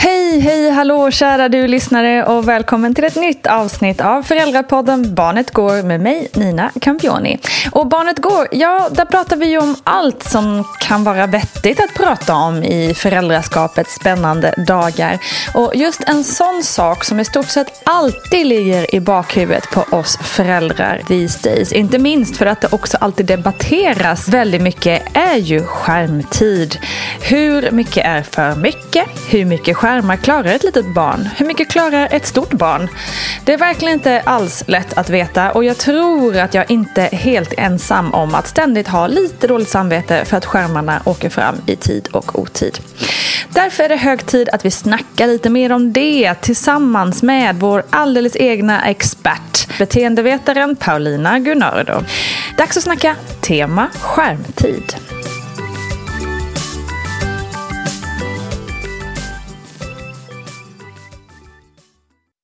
Hej, hej, hallå kära du lyssnare och välkommen till ett nytt avsnitt av Föräldrapodden Barnet Går med mig Nina Campioni. Och Barnet Går, ja där pratar vi ju om allt som kan vara vettigt att prata om i föräldraskapets spännande dagar. Och just en sån sak som i stort sett alltid ligger i bakhuvudet på oss föräldrar these days, inte minst för att det också alltid debatteras väldigt mycket, är ju skärmtid. Hur mycket är för mycket? Hur mycket skärmtid? Skärmar klarar ett litet barn? Hur mycket klarar ett stort barn? Det är verkligen inte alls lätt att veta och jag tror att jag inte är helt ensam om att ständigt ha lite dåligt samvete för att skärmarna åker fram i tid och otid. Därför är det hög tid att vi snackar lite mer om det tillsammans med vår alldeles egna expert, beteendevetaren Paulina Gunnardo. Dags att snacka tema skärmtid.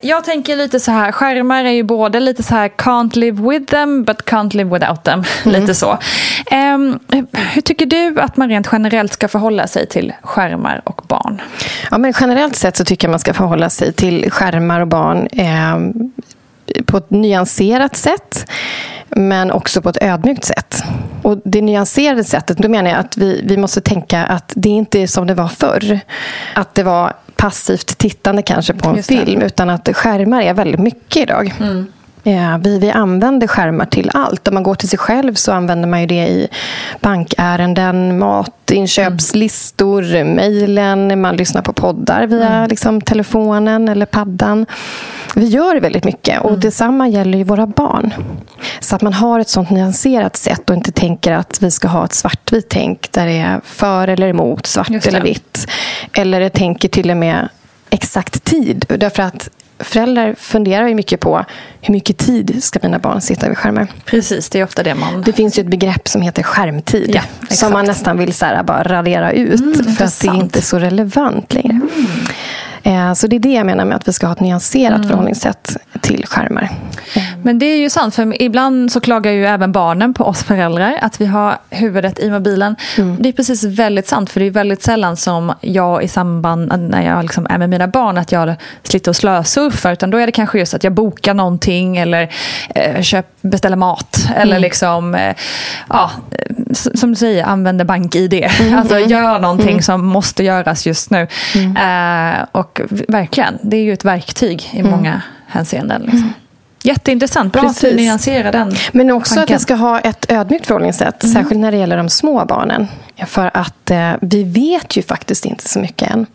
Jag tänker lite så här, skärmar är ju både lite så här can't live with them but can't live without them. Mm. Lite så. Um, hur tycker du att man rent generellt ska förhålla sig till skärmar och barn? Ja, men generellt sett så tycker jag man ska förhålla sig till skärmar och barn eh, på ett nyanserat sätt men också på ett ödmjukt sätt. Och Det nyanserade sättet, då menar jag att vi, vi måste tänka att det inte är som det var förr. Att det var passivt tittande kanske på en film, utan att skärmar är väldigt mycket idag. Mm. Ja, vi, vi använder skärmar till allt. Om man går till sig själv så använder man ju det i bankärenden, mat, inköpslistor, mm. mejlen, man lyssnar på poddar via mm. liksom, telefonen eller paddan. Vi gör väldigt mycket och mm. detsamma gäller ju våra barn. Så att man har ett sånt nyanserat sätt och inte tänker att vi ska ha ett svartvitt tänk där det är för eller emot, svart eller vitt. Eller tänker till och med exakt tid. Därför att föräldrar funderar ju mycket på hur mycket tid ska mina barn sitta vid skärmar. Precis, det är ofta det man... Det finns ju ett begrepp som heter skärmtid. Ja, som man nästan vill så här, bara radera ut. Mm, för att det är inte är så relevant längre. Mm. Eh, så det är det jag menar med att vi ska ha ett nyanserat mm. förhållningssätt till skärmar. Men det är ju sant, för ibland så klagar ju även barnen på oss föräldrar att vi har huvudet i mobilen. Mm. Det är precis väldigt sant, för det är väldigt sällan som jag i samband när jag liksom är med mina barn att jag sliter och slösurfar, utan då är det kanske just att jag bokar någonting eller eh, köp, beställer mat eller mm. liksom, eh, ja, som du säger, använder bank-id. Mm. Alltså gör någonting mm. som måste göras just nu. Mm. Eh, och verkligen, det är ju ett verktyg i mm. många hänseenden. Liksom. Jätteintressant. Bra Precis. att du nyanserar den Men också tanken. att vi ska ha ett ödmjukt förhållningssätt. Mm. Särskilt när det gäller de små barnen. För att eh, vi vet ju faktiskt inte så mycket än.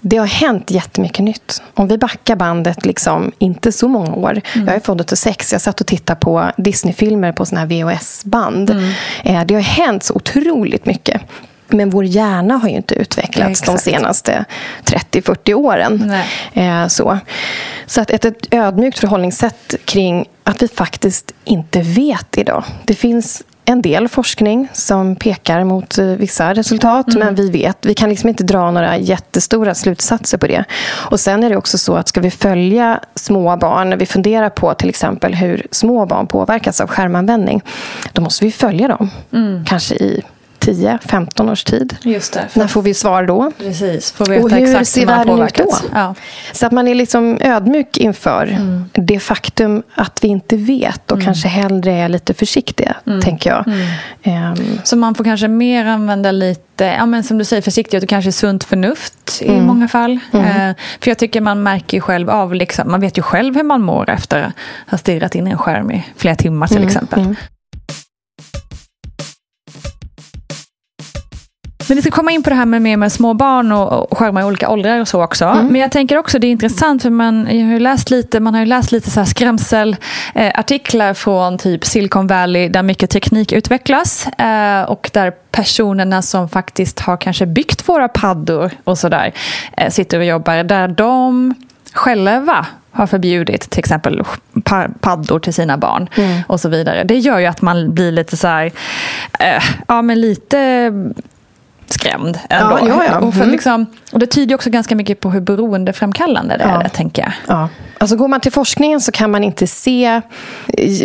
Det har hänt jättemycket nytt. Om vi backar bandet liksom, inte så många år. Mm. Jag är född 86. Jag satt och tittade på Disney-filmer på såna här VHS-band. Mm. Eh, det har hänt så otroligt mycket. Men vår hjärna har ju inte utvecklats ja, de senaste 30-40 åren. Eh, så så att ett, ett ödmjukt förhållningssätt kring att vi faktiskt inte vet idag. Det finns en del forskning som pekar mot eh, vissa resultat, mm. men vi vet, vi kan liksom inte dra några jättestora slutsatser på det. Och sen är det också så att ska vi följa små barn, när vi funderar på till exempel hur små barn påverkas av skärmanvändning, då måste vi följa dem. Mm. Kanske i 10-15 års tid. Just det, När får vi svar då? Precis, får veta och hur exakt ser världen ut då? Ja. Så att man är liksom ödmjuk inför mm. det faktum att vi inte vet och mm. kanske hellre är lite försiktiga, mm. tänker jag. Um. Så man får kanske mer använda lite, ja, men som du säger, försiktighet och kanske sunt förnuft i mm. många fall. Uh, för jag tycker man märker ju själv av, liksom, man vet ju själv hur man mår efter att ha stirrat in i en skärm i flera timmar till exempel. Men vi ska komma in på det här med, med, med små barn och, och skärmar i olika åldrar och så också. Mm. Men jag tänker också det är intressant för man, har läst lite, man har ju läst lite så här skrämselartiklar från typ Silicon Valley där mycket teknik utvecklas eh, och där personerna som faktiskt har kanske byggt våra paddor och sådär eh, sitter och jobbar där de själva har förbjudit till exempel paddor till sina barn mm. och så vidare. Det gör ju att man blir lite så här, eh, ja men lite skrämd ändå. Ja, ja, ja. Och, för, mm. liksom, och det tyder också ganska mycket på hur beroendeframkallande det är, tänker jag. Ja. Alltså går man till forskningen så kan man inte se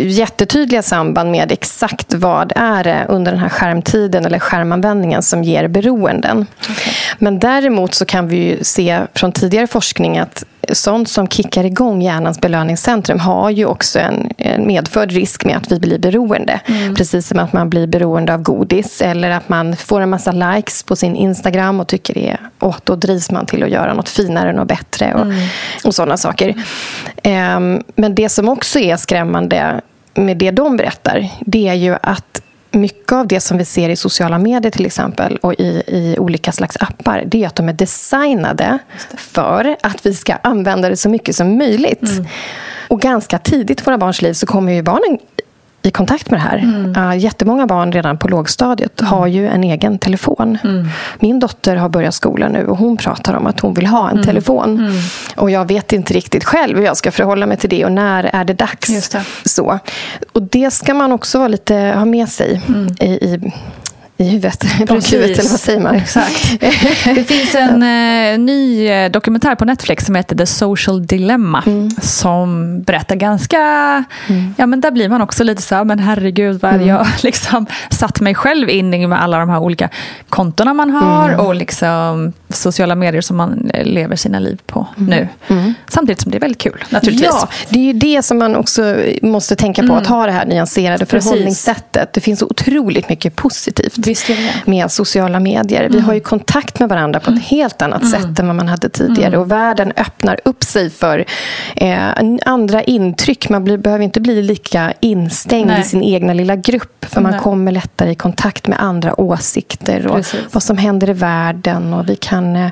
jättetydliga samband med exakt vad är det under den här skärmtiden eller skärmanvändningen som ger beroenden. Okay. Men däremot så kan vi ju se från tidigare forskning att sånt som kickar igång hjärnans belöningscentrum har ju också en, en medförd risk med att vi blir beroende. Mm. Precis som att man blir beroende av godis eller att man får en massa likes på sin Instagram och tycker det är, åh, då drivs man till att göra något finare och bättre och, mm. och sådana saker. Um, men det som också är skrämmande med det de berättar, det är ju att mycket av det som vi ser i sociala medier till exempel och i, i olika slags appar, det är att de är designade för att vi ska använda det så mycket som möjligt. Mm. Och ganska tidigt i våra barns liv så kommer ju barnen i kontakt med det här. Mm. Uh, jättemånga barn redan på lågstadiet mm. har ju en egen telefon. Mm. Min dotter har börjat skolan nu och hon pratar om att hon vill ha en mm. telefon. Mm. Och jag vet inte riktigt själv hur jag ska förhålla mig till det och när är det dags. Det. Så. Och det ska man också lite, ha med sig mm. i, i i huvudet, bakhuvudet eller vad säger man? Exakt. Det finns en eh, ny eh, dokumentär på Netflix som heter The Social Dilemma mm. som berättar ganska, mm. ja men där blir man också lite så här, men herregud vad mm. jag liksom satt mig själv in i med alla de här olika kontona man har mm. och liksom sociala medier som man eh, lever sina liv på mm. nu. Mm. Samtidigt som det är väldigt kul naturligtvis. Ja, det är ju det som man också måste tänka på, att ha det här nyanserade förhållningssättet. Det finns otroligt mycket positivt med sociala medier. Mm. Vi har ju kontakt med varandra på ett mm. helt annat mm. sätt än vad man hade tidigare. Mm. Och världen öppnar upp sig för eh, andra intryck. Man blir, behöver inte bli lika instängd Nej. i sin egna lilla grupp. För man kommer lättare i kontakt med andra åsikter och Precis. vad som händer i världen. Och vi kan eh,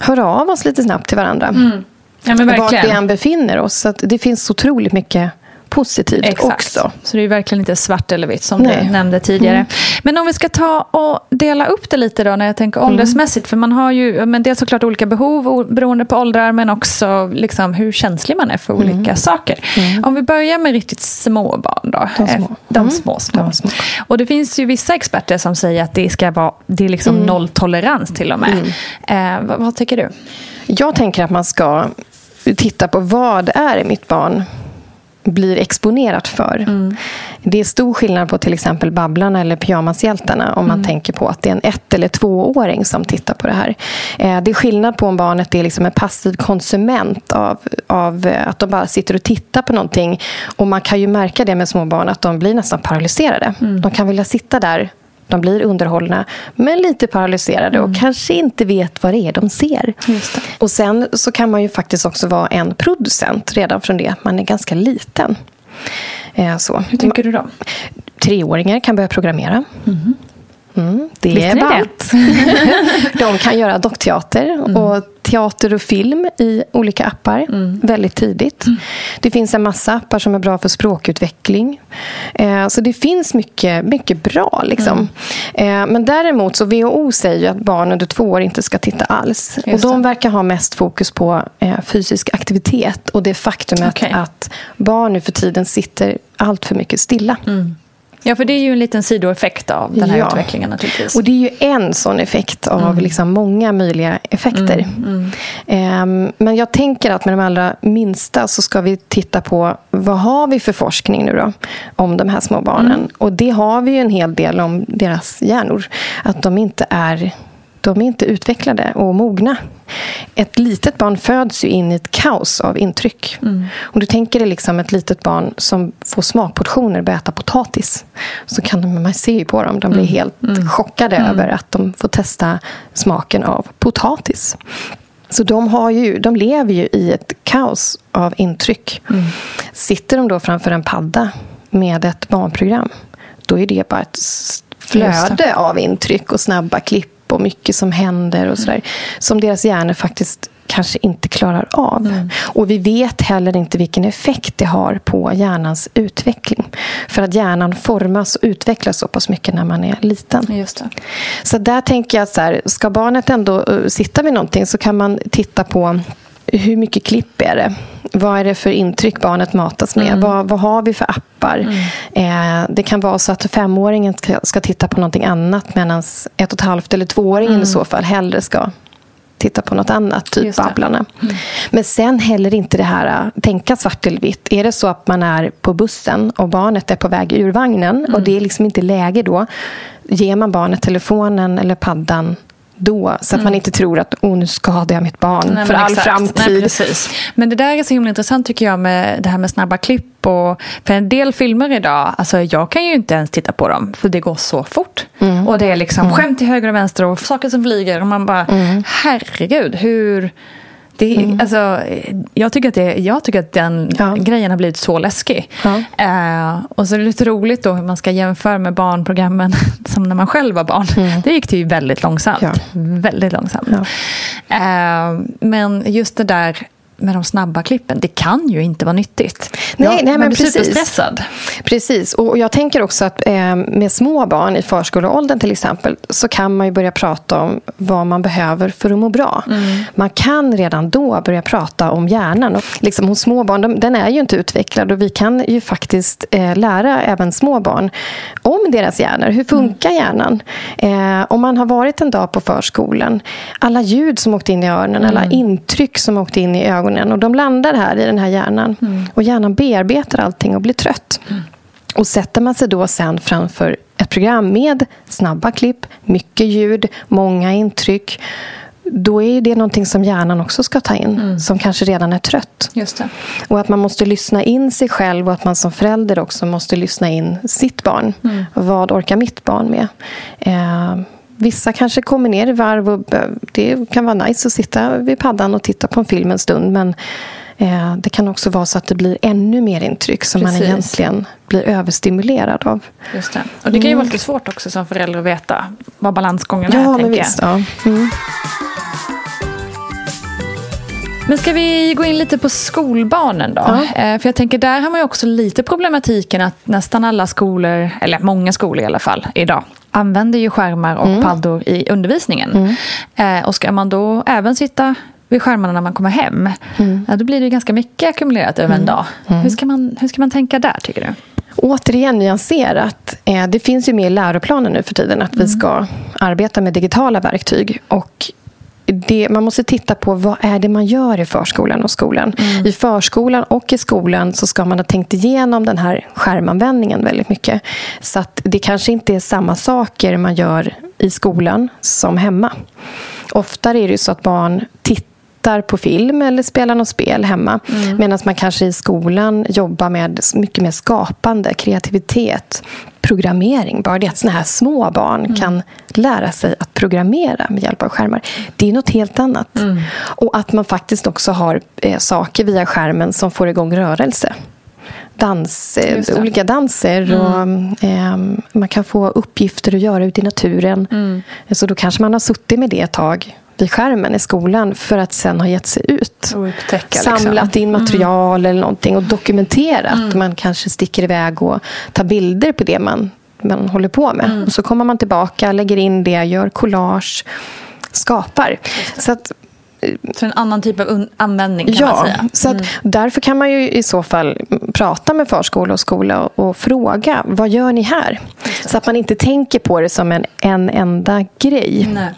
höra av oss lite snabbt till varandra. Mm. Ja, Vart vi än befinner oss. Så det finns otroligt mycket positivt Exakt. också. Så det är verkligen inte svart eller vitt som Nej. du nämnde tidigare. Mm. Men om vi ska ta och dela upp det lite då när jag tänker mm. åldersmässigt. För man har ju men dels såklart olika behov beroende på åldrar men också liksom hur känslig man är för olika mm. saker. Mm. Om vi börjar med riktigt små barn då. De små. Eh, de mm. små, små. De små. Och det finns ju vissa experter som säger att det ska vara det är liksom mm. nolltolerans till och med. Eh, vad, vad tycker du? Jag tänker att man ska titta på vad är mitt barn blir exponerat för. Mm. Det är stor skillnad på till exempel Babblarna eller Pyjamashjältarna om man mm. tänker på att det är en ett eller tvååring som tittar på det här. Eh, det är skillnad på om barnet är liksom en passiv konsument av, av eh, att de bara sitter och tittar på någonting. Och man kan ju märka det med små barn att de blir nästan paralyserade. Mm. De kan vilja sitta där de blir underhållna, men lite paralyserade mm. och kanske inte vet vad det är de ser. Och Sen så kan man ju faktiskt också vara en producent redan från det man är ganska liten. Eh, så. Hur tänker du då? Treåringar kan börja programmera. Mm. Mm, det Visste är ballt. De kan göra dockteater mm. och teater och film i olika appar mm. väldigt tidigt. Mm. Det finns en massa appar som är bra för språkutveckling. Eh, så det finns mycket, mycket bra. Liksom. Mm. Eh, men däremot så WHO säger att barn under två år inte ska titta alls. och De verkar ha mest fokus på eh, fysisk aktivitet och det faktumet okay. att barn nu för tiden sitter allt för mycket stilla. Mm. Ja, för det är ju en liten sidoeffekt av den här ja. utvecklingen naturligtvis. Och det är ju en sån effekt av mm. liksom många möjliga effekter. Mm. Mm. Um, men jag tänker att med de allra minsta så ska vi titta på vad har vi för forskning nu då om de här små barnen. Mm. Och det har vi ju en hel del om deras hjärnor. Att de inte är de är inte utvecklade och mogna. Ett litet barn föds ju in i ett kaos av intryck. Mm. Om du tänker dig liksom ett litet barn som får smakportioner börja äta potatis. Så kan de, man ser ju på dem, de blir mm. helt mm. chockade mm. över att de får testa smaken av potatis. Så de, har ju, de lever ju i ett kaos av intryck. Mm. Sitter de då framför en padda med ett barnprogram, då är det bara ett flöde av intryck och snabba klipp och mycket som händer och sådär. Som deras hjärnor faktiskt kanske inte klarar av. Mm. Och vi vet heller inte vilken effekt det har på hjärnans utveckling. För att hjärnan formas och utvecklas så pass mycket när man är liten. Så där tänker jag så här, ska barnet ändå uh, sitta vid någonting så kan man titta på hur mycket klipp är det? Vad är det för intryck barnet matas med? Mm. Vad, vad, har vi för appar? Mm. Eh, det kan vara så att femåringen ska, ska titta på någonting annat medan ett och ett halvt eller tvååringen mm. i så fall hellre ska titta på något annat, typ Babblarna. Mm. Men sen heller inte det här äh, tänka svart eller vitt. Är det så att man är på bussen och barnet är på väg ur vagnen och mm. det är liksom inte läge då, ger man barnet telefonen eller paddan då. Så att mm. man inte tror att oh, nu skadar jag mitt barn Nej, för all exakt. framtid. Nej. Men det där är så himla intressant tycker jag med det här med snabba klipp. Och, för en del filmer idag, alltså jag kan ju inte ens titta på dem för det går så fort. Mm. Och det är liksom mm. skämt till höger och vänster och saker som flyger. Och man bara, mm. herregud, hur det, mm. alltså, jag, tycker att det, jag tycker att den ja. grejen har blivit så läskig. Ja. Uh, och så är det lite roligt då hur man ska jämföra med barnprogrammen som när man själv var barn. Mm. Det gick ju väldigt långsamt. Ja. Väldigt långsamt. Uh, men just det där med de snabba klippen, det kan ju inte vara nyttigt. Nej, jag, nej men blir precis. superstressad. Precis, och jag tänker också att eh, med små barn i förskoleåldern till exempel så kan man ju börja prata om vad man behöver för att må bra. Mm. Man kan redan då börja prata om hjärnan. Och liksom hos små barn, de, den är ju inte utvecklad och vi kan ju faktiskt eh, lära även små barn om deras hjärnor. Hur funkar mm. hjärnan? Eh, om man har varit en dag på förskolan, alla ljud som åkte in i öronen, mm. alla intryck som åkte in i ögonen ögonen. Och de landar här i den här hjärnan. Mm. Och hjärnan bearbetar allting och blir trött. Mm. Och sätter man sig då sen framför ett program med snabba klipp, mycket ljud, många intryck då är det någonting som hjärnan också ska ta in, mm. som kanske redan är trött. Just det. Och att man måste lyssna in sig själv och att man som förälder också måste lyssna in sitt barn. Mm. Vad orkar mitt barn med? Eh, Vissa kanske kommer ner i varv och det kan vara nice att sitta vid paddan och titta på en film en stund. Men eh, det kan också vara så att det blir ännu mer intryck som Precis. man egentligen blir överstimulerad av. Just det. Och det kan ju vara lite svårt också som förälder att veta vad balansgången ja, är. Men visst, ja, mm. Men ska vi gå in lite på skolbarnen då? Ja. Eh, för jag tänker där har man ju också lite problematiken att nästan alla skolor, eller många skolor i alla fall, idag använder ju skärmar och mm. paddor i undervisningen. Mm. Eh, och ska man då även sitta vid skärmarna när man kommer hem, mm. ja, då blir det ganska mycket ackumulerat över en mm. dag. Mm. Hur, ska man, hur ska man tänka där, tycker du? Återigen nyanserat. Eh, det finns ju med i läroplanen nu för tiden att vi mm. ska arbeta med digitala verktyg. Och det, man måste titta på vad är det man gör i förskolan och skolan. Mm. I förskolan och i skolan så ska man ha tänkt igenom den här skärmanvändningen väldigt mycket. Så att det kanske inte är samma saker man gör i skolan som hemma. Ofta är det så att barn tittar på film eller spelar något spel hemma. Mm. Medan man kanske i skolan jobbar med mycket mer skapande, kreativitet, programmering. Bara det att såna här små barn mm. kan lära sig att programmera med hjälp av skärmar. Det är något helt annat. Mm. Och att man faktiskt också har eh, saker via skärmen som får igång rörelse dans, eh, olika danser. Mm. Och, eh, man kan få uppgifter att göra ute i naturen. Mm. Så då kanske man har suttit med det ett tag vid skärmen i skolan för att sen ha gett sig ut. Upptäcka, Samlat liksom. in material mm. eller någonting och dokumenterat. Mm. Man kanske sticker iväg och tar bilder på det man, man håller på med. Mm. Och så kommer man tillbaka, lägger in det, gör collage skapar. Så att så en annan typ av användning kan ja, man säga. Så mm. därför kan man ju i så fall prata med förskola och skola och, och fråga vad gör ni här? Så att man inte tänker på det som en, en enda grej. Nej.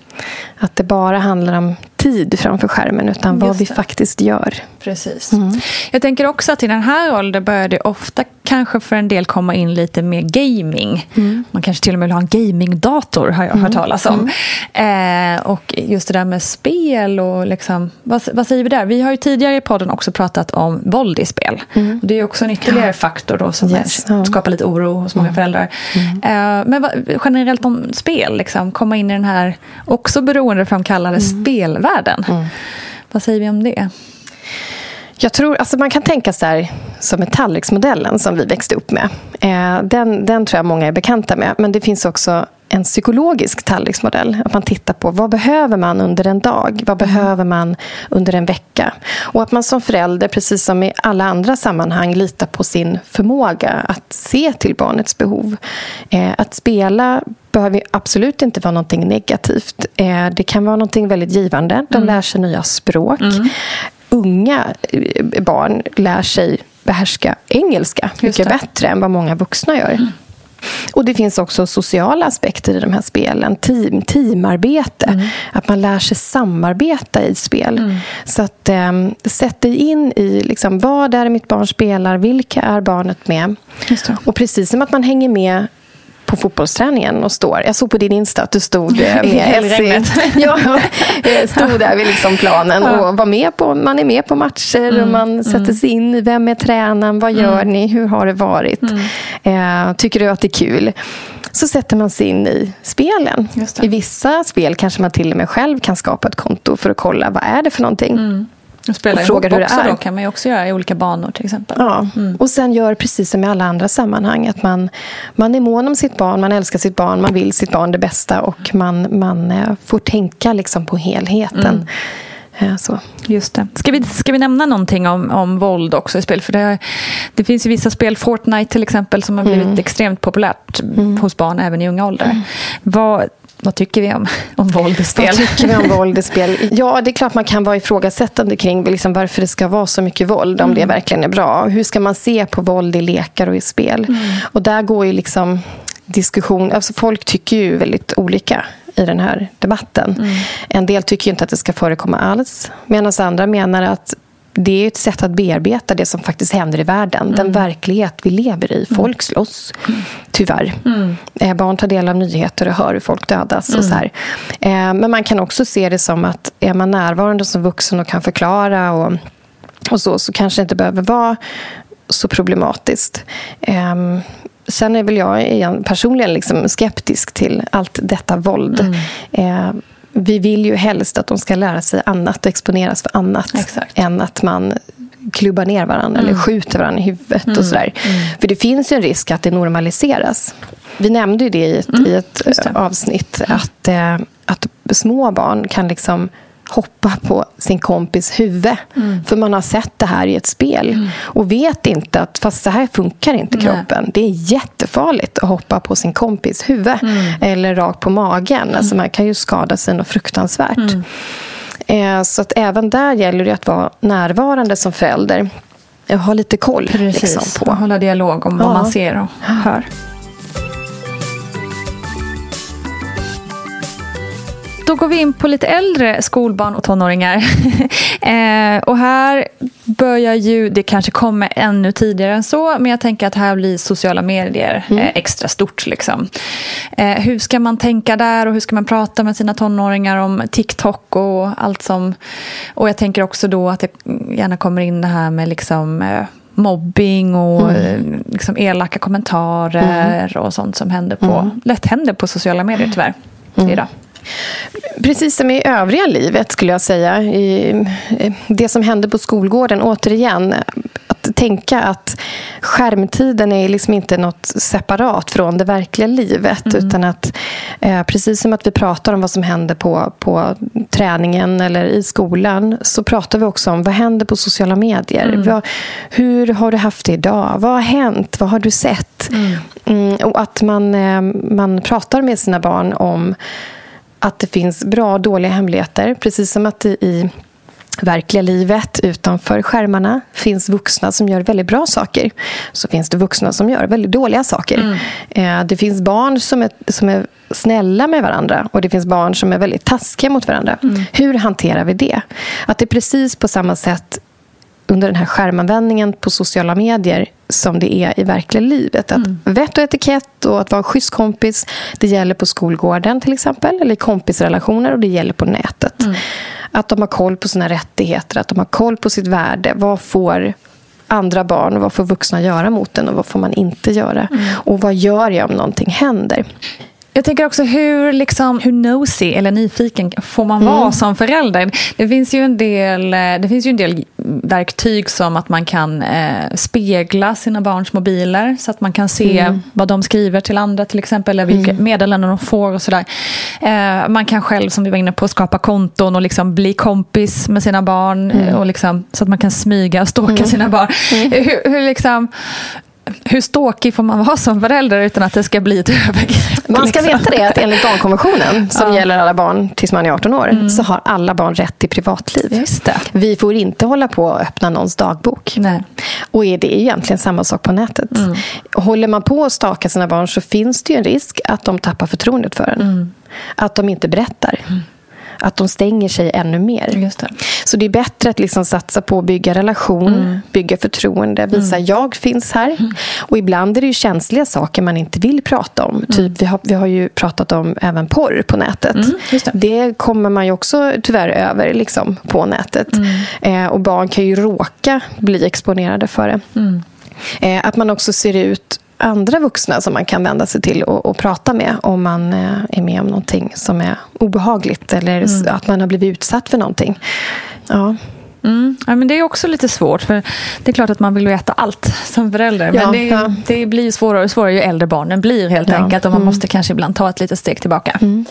Att det bara handlar om tid framför skärmen utan vad vi faktiskt gör. Precis. Mm. Jag tänker också att i den här åldern börjar det ofta kanske för en del komma in lite mer gaming. Mm. Man kanske till och med vill ha en gamingdator har jag mm. hört talas om. Mm. Eh, och just det där med spel och liksom, vad, vad, säger vi där? Vi har ju tidigare i podden också pratat om våld i spel. Mm. Det är också en ytterligare ja. faktor då som yes. skapar lite oro hos många mm. föräldrar. Eh, men vad, generellt om spel, liksom, komma in i den här också beroendeframkallade mm. spelvärlden. Vad säger vi om det? Jag tror, alltså man kan tänka så här, som tallriksmodellen som vi växte upp med. Eh, den, den tror jag många är bekanta med. Men det finns också en psykologisk tallriksmodell. Att man tittar på vad behöver man under en dag? Vad mm. behöver man under en vecka? Och att man som förälder, precis som i alla andra sammanhang, litar på sin förmåga att se till barnets behov. Eh, att spela behöver absolut inte vara någonting negativt. Eh, det kan vara någonting väldigt givande. De mm. lär sig nya språk. Mm unga eh, barn lär sig behärska engelska mycket bättre än vad många vuxna gör. Mm. Och Det finns också sociala aspekter i de här spelen. Team, teamarbete. Mm. Att man lär sig samarbeta i spel. Mm. Så att eh, sätt dig in i liksom, vad är mitt barn spelar. Vilka är barnet med? Och precis som att man hänger med på fotbollsträningen och står. Jag såg på din Insta att du stod med Elregnet. ja, stod där vid liksom planen och var med på, man är med på matcher mm. och man mm. sätter sig in i vem är tränaren, vad gör mm. ni, hur har det varit? Mm. Eh, tycker du att det är kul? så sätter man sig in i spelen. I vissa spel kanske man till och med själv kan skapa ett konto för att kolla vad är det för någonting. Mm. Och spela och frågar hur det är. Då kan man ju också göra i olika banor till exempel. Ja, mm. och sen gör precis som i alla andra sammanhang att man, man är mån om sitt barn, man älskar sitt barn, man vill sitt barn det bästa och man, man eh, får tänka liksom på helheten. Mm. Eh, så. Just det. Ska vi, ska vi nämna någonting om, om våld också i spel? För det, det finns ju vissa spel, Fortnite till exempel, som har blivit mm. extremt populärt mm. hos barn även i unga åldrar. Mm. Vad, vad tycker vi om, om våld i spel? Vad tycker vi om våld i spel? Ja, det är klart man kan vara ifrågasättande kring liksom varför det ska vara så mycket våld, om mm. det verkligen är bra. Hur ska man se på våld i lekar och i spel? Mm. Och där går ju liksom diskussion... Alltså folk tycker ju väldigt olika i den här debatten. Mm. En del tycker inte att det ska förekomma alls, medan andra menar att det är ett sätt att bearbeta det som faktiskt händer i världen. Mm. Den verklighet vi lever i. Mm. Folk slåss, tyvärr. Mm. Eh, barn tar del av nyheter och hör hur folk dödas. Och så här. Eh, men man kan också se det som att är man närvarande som vuxen och kan förklara och, och så, så kanske det inte behöver vara så problematiskt. Um, sen är väl jag personligen liksom skeptisk till allt detta våld. Mm. Uh, vi vill ju helst att de ska lära sig annat och exponeras för annat Exakt. än att man klubbar ner varandra mm. eller skjuter varandra i huvudet. Mm. och sådär. Mm. För det finns ju en risk att det normaliseras. Vi nämnde ju det i ett, i ett avsnitt. Att, eh, att små barn kan liksom hoppa på sin kompis huvud. Mm. För man har sett det här i ett spel. Mm. Och vet inte att fast så här funkar inte kroppen. Nej. Det är jättefarligt att hoppa på sin kompis huvud. Mm. Eller rakt på magen. Mm. Alltså man kan ju skada sig något fruktansvärt. Mm. Eh, så att även där gäller det att vara närvarande som förälder. Och ha lite koll. Precis, liksom, på. hålla dialog om ja. vad man ser och hör. Då går vi in på lite äldre skolbarn och tonåringar. eh, och här börjar ju, det kanske kommer ännu tidigare än så, men jag tänker att här blir sociala medier mm. eh, extra stort. Liksom. Eh, hur ska man tänka där och hur ska man prata med sina tonåringar om TikTok och allt som... Och jag tänker också då att det gärna kommer in det här med liksom eh, mobbing och mm. Eh, liksom elaka kommentarer mm. och sånt som händer på, mm. lätt händer på sociala medier tyvärr mm. idag. Precis som i övriga livet skulle jag säga. I det som händer på skolgården, återigen, att tänka att skärmtiden är liksom inte något separat från det verkliga livet. Mm. Utan att eh, precis som att vi pratar om vad som händer på, på träningen eller i skolan så pratar vi också om vad händer på sociala medier. Mm. Vad, hur har du haft det idag? Vad har hänt? Vad har du sett? Mm. mm och att man, eh, man pratar med sina barn om att det finns bra och dåliga hemligheter. Precis som att det i verkliga livet utanför skärmarna finns vuxna som gör väldigt bra saker. Så finns det vuxna som gör väldigt dåliga saker. Mm. Eh, det finns barn som är, som är snälla med varandra och det finns barn som är väldigt taskiga mot varandra. Mm. Hur hanterar vi det? Att det är precis på samma sätt under den här skärmanvändningen på sociala medier som det är i verkliga livet. Att mm. Vett och etikett och att vara en schysst kompis det gäller på skolgården till exempel, eller i kompisrelationer och det gäller på nätet. Mm. Att de har koll på sina rättigheter, att de har koll på sitt värde. Vad får andra barn och vad får vuxna göra mot en och vad får man inte göra? Mm. Och vad gör jag om någonting händer? Jag tänker också hur, liksom, hur nosy eller nyfiken får man vara mm. som förälder? Det finns, ju en del, eh, det finns ju en del verktyg som att man kan eh, spegla sina barns mobiler så att man kan se mm. vad de skriver till andra till exempel, eller vilka mm. meddelanden de får och sådär. Eh, man kan själv, som vi var inne på, skapa konton och liksom bli kompis med sina barn mm. och liksom, så att man kan smyga och stalka mm. sina barn. Hur, hur, liksom, hur ståkig får man vara som förälder utan att det ska bli ett övergrepp? Man ska liksom. veta det att enligt barnkonventionen, som ja. gäller alla barn tills man är 18 år, mm. så har alla barn rätt till privatliv. Vi får inte hålla på och öppna någons dagbok. Nej. Och är det egentligen samma sak på nätet. Mm. Håller man på att staka sina barn så finns det ju en risk att de tappar förtroendet för en. Mm. Att de inte berättar. Att de stänger sig ännu mer. Just det. Så det är bättre att liksom satsa på att bygga relation, mm. bygga förtroende, visa mm. jag finns här. Mm. Och ibland är det ju känsliga saker man inte vill prata om. Mm. Typ, vi, har, vi har ju pratat om även porr på nätet. Mm, det. det. kommer man ju också tyvärr över liksom, på nätet. Mm. Eh, och barn kan ju råka bli exponerade för det. Eh, att man också ser ut andra vuxna som man kan vända sig till och, och prata med om man eh, är med om någonting som är obehagligt eller mm. att man har blivit utsatt för någonting. Ja. Mm. Ja, men det är också lite svårt, för det är klart att man vill veta allt som förälder. Ja, men det, ja. det blir svårare och svårare ju äldre barnen blir helt ja. enkelt. Och man mm. måste kanske ibland ta ett litet steg tillbaka. Mm.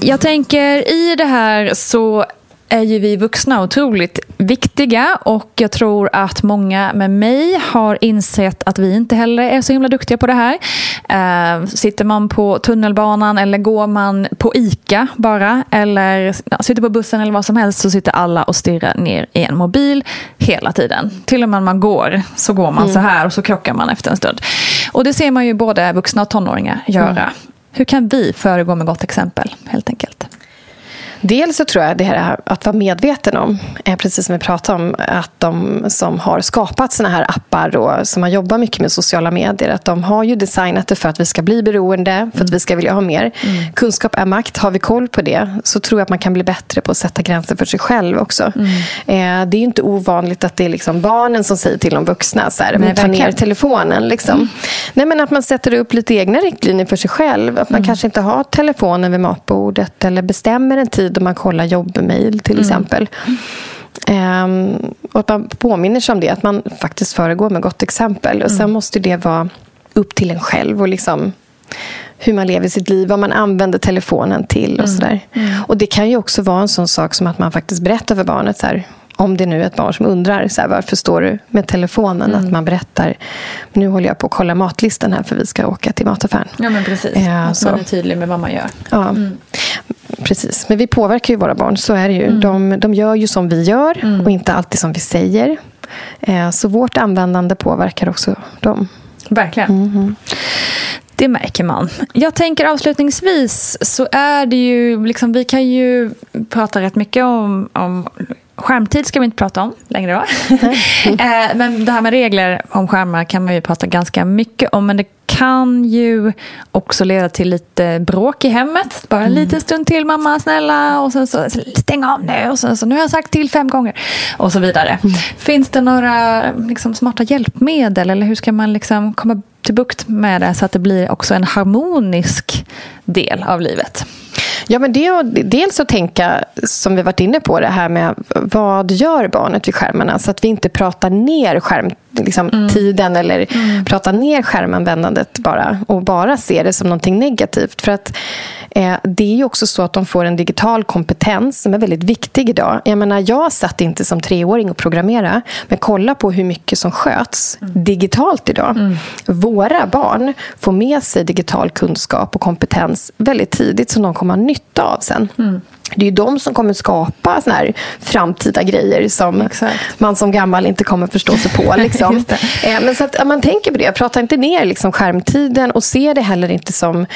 Jag tänker i det här så är ju vi vuxna otroligt viktiga och jag tror att många med mig har insett att vi inte heller är så himla duktiga på det här. Uh, sitter man på tunnelbanan eller går man på ICA bara eller ja, sitter på bussen eller vad som helst så sitter alla och stirrar ner i en mobil hela tiden. Till och med när man går så går man mm. så här och så krockar man efter en stund. Och det ser man ju både vuxna och tonåringar göra. Mm. Hur kan vi föregå med gott exempel helt enkelt? Dels så tror jag det här att vara medveten om, är precis som vi pratade om, att de som har skapat såna här appar och som har jobbat mycket med sociala medier, att de har ju designat det för att vi ska bli beroende, för att vi ska vilja ha mer. Mm. Kunskap är makt. Har vi koll på det så tror jag att man kan bli bättre på att sätta gränser för sig själv också. Mm. Eh, det är inte ovanligt att det är liksom barnen som säger till de vuxna, så här, Nej, ta ner telefonen. Liksom. Mm. Nej, men att man sätter upp lite egna riktlinjer för sig själv. Att man mm. kanske inte har telefonen vid matbordet eller bestämmer en tid då man kollar jobbmejl till mm. exempel. Um, och att man påminner sig om det, att man faktiskt föregår med gott exempel. Och Sen mm. måste det vara upp till en själv och liksom hur man lever sitt liv, vad man använder telefonen till och mm. sådär. Och Det kan ju också vara en sån sak som att man faktiskt berättar för barnet så här, om det nu är ett barn som undrar så här, varför står du med telefonen, mm. att man berättar nu håller jag på att kolla matlistan här för vi ska åka till mataffären. Ja, men precis. Eh, att man är tydlig med vad man gör. Ja, mm. Precis. Men vi påverkar ju våra barn, så är det ju. Mm. De, de gör ju som vi gör mm. och inte alltid som vi säger. Eh, så vårt användande påverkar också dem. Verkligen. Mm-hmm. Det märker man. Jag tänker avslutningsvis så är det ju, liksom, vi kan ju prata rätt mycket om, om Skärmtid ska vi inte prata om längre va? Eh, men det här med regler om skärmar kan man ju prata ganska mycket om. Men det kan ju också leda till lite bråk i hemmet. Bara en mm. liten stund till mamma, snälla. Och sen så stäng av nu. Och sen så nu har jag sagt till fem gånger. Och så vidare. Mm. Finns det några liksom, smarta hjälpmedel? Eller hur ska man liksom komma till bukt med det så att det blir också en harmonisk del av livet? Ja, men det är dels att tänka, som vi varit inne på, det här med vad gör barnet vid skärmarna? Så att vi inte pratar ner skärmtid liksom, mm. tiden eller mm. pratar ner skärmanvändandet bara och bara ser det som någonting negativt. För att eh, det är ju också så att de får en digital kompetens som är väldigt viktig idag. Jag menar, jag satt inte som treåring och programmera men kolla på hur mycket som sköts mm. digitalt idag. Mm. Våra barn får med sig digital kunskap och kompetens väldigt tidigt som de kommer ha nytta av sen. Det är ju de som kommer skapa såna här framtida grejer som Exakt. man som gammal inte kommer förstå sig på. Liksom. Eh, men så att man tänker på det. Prata inte ner liksom skärmtiden och se det heller inte som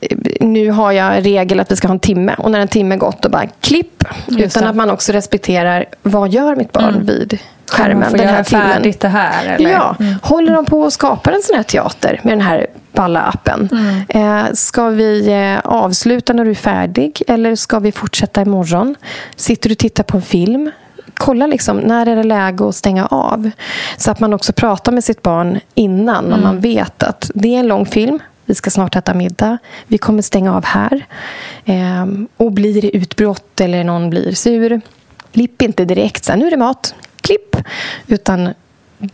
eh, nu har jag en regel att vi ska ha en timme och när en timme gått då bara klipp. Utan att man också respekterar vad gör mitt barn mm. vid skärmen den här timmen. det här? Eller? Ja, mm. håller de på att skapa en sån här teater med den här balla appen. Mm. Eh, ska vi eh, avsluta när du är färdig eller ska vi fortsätta imorgon? Sitter du och tittar på en film? Kolla liksom, när är det läge att stänga av? Så att man också pratar med sitt barn innan mm. om man vet att det är en lång film. Vi ska snart äta middag. Vi kommer stänga av här. Eh, och blir det utbrott eller någon blir sur, lipp inte direkt. Så här, nu är det mat. Klipp. Utan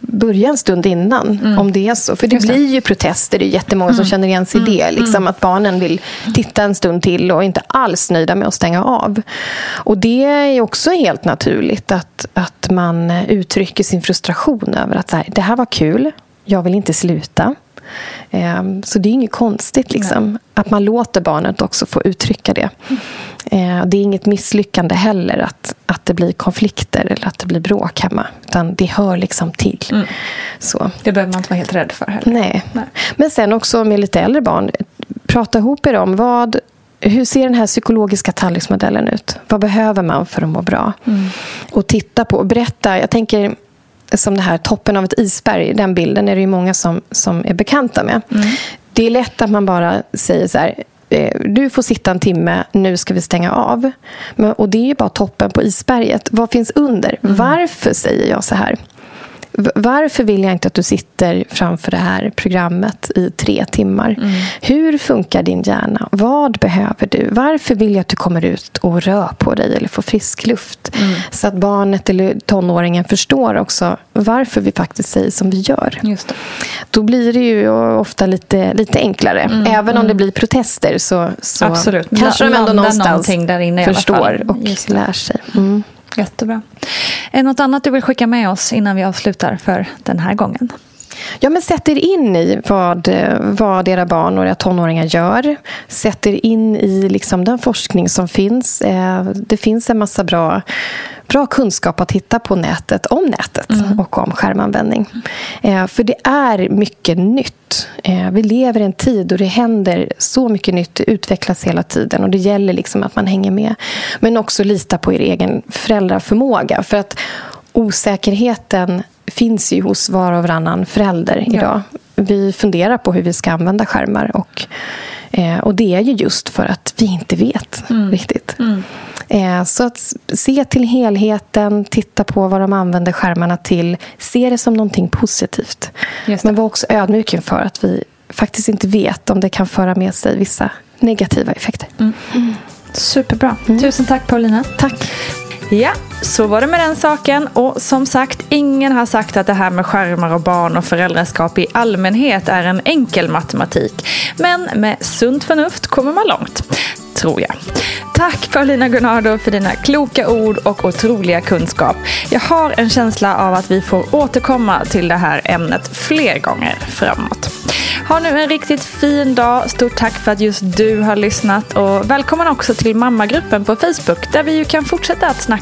börja en stund innan, mm. om det är så. För det Just blir ju protester, det är jättemånga mm. som känner igen sig i mm. det. Liksom, mm. Att barnen vill titta en stund till och inte alls nöjda med att stänga av. Och det är också helt naturligt att, att man uttrycker sin frustration över att så här, det här var kul, jag vill inte sluta. Ehm, så det är inget konstigt liksom, att man låter barnet också få uttrycka det. Ehm, det är inget misslyckande heller att, att det blir konflikter eller att det blir bråk hemma. Utan det hör liksom till. Mm. Så. Det behöver man inte vara helt rädd för heller. Nej. Nej. Men sen också med lite äldre barn. Prata ihop er om vad hur ser den här psykologiska tallriksmodellen ut? Vad behöver man för att må bra? Mm. Och titta på och berätta. Jag tänker som det här toppen av ett isberg, den bilden är det ju många som, som är bekanta med. Mm. Det är lätt att man bara säger så här, eh, du får sitta en timme, nu ska vi stänga av. Men, och det är bara toppen på isberget. Vad finns under? Mm. Varför säger jag så här? Varför vill jag inte att du sitter framför det här programmet i tre timmar? Mm. Hur funkar din hjärna? Vad behöver du? Varför vill jag att du kommer ut och rör på dig eller får frisk luft? Mm. Så att barnet eller tonåringen förstår också varför vi faktiskt säger som vi gör. Just det. Då blir det ju ofta lite, lite enklare. Mm. Även om det mm. blir protester så, så Absolut. kanske de ändå någonstans där inne förstår och lär sig. Jättebra. Är det något annat du vill skicka med oss innan vi avslutar för den här gången? Ja, men sätt er in i vad, vad era barn och era tonåringar gör. Sätt er in i liksom den forskning som finns. Eh, det finns en massa bra, bra kunskap att hitta på nätet om nätet mm. och om skärmanvändning. Eh, för det är mycket nytt. Eh, vi lever i en tid då det händer så mycket nytt. Det utvecklas hela tiden och det gäller liksom att man hänger med. Men också lita på er egen föräldraförmåga. För att osäkerheten finns ju hos var och varannan förälder idag. Ja. Vi funderar på hur vi ska använda skärmar. Och, eh, och det är ju just för att vi inte vet mm. riktigt. Mm. Eh, så att se till helheten, titta på vad de använder skärmarna till. Se det som någonting positivt. Men var också ödmjuk inför att vi faktiskt inte vet om det kan föra med sig vissa negativa effekter. Mm. Superbra. Mm. Tusen tack Paulina. Tack. Ja, så var det med den saken. Och som sagt, ingen har sagt att det här med skärmar och barn och föräldraskap i allmänhet är en enkel matematik. Men med sunt förnuft kommer man långt. Tror jag. Tack Paulina Gunnardo för dina kloka ord och otroliga kunskap. Jag har en känsla av att vi får återkomma till det här ämnet fler gånger framåt. Ha nu en riktigt fin dag. Stort tack för att just du har lyssnat och välkommen också till mammagruppen på Facebook där vi ju kan fortsätta att snacka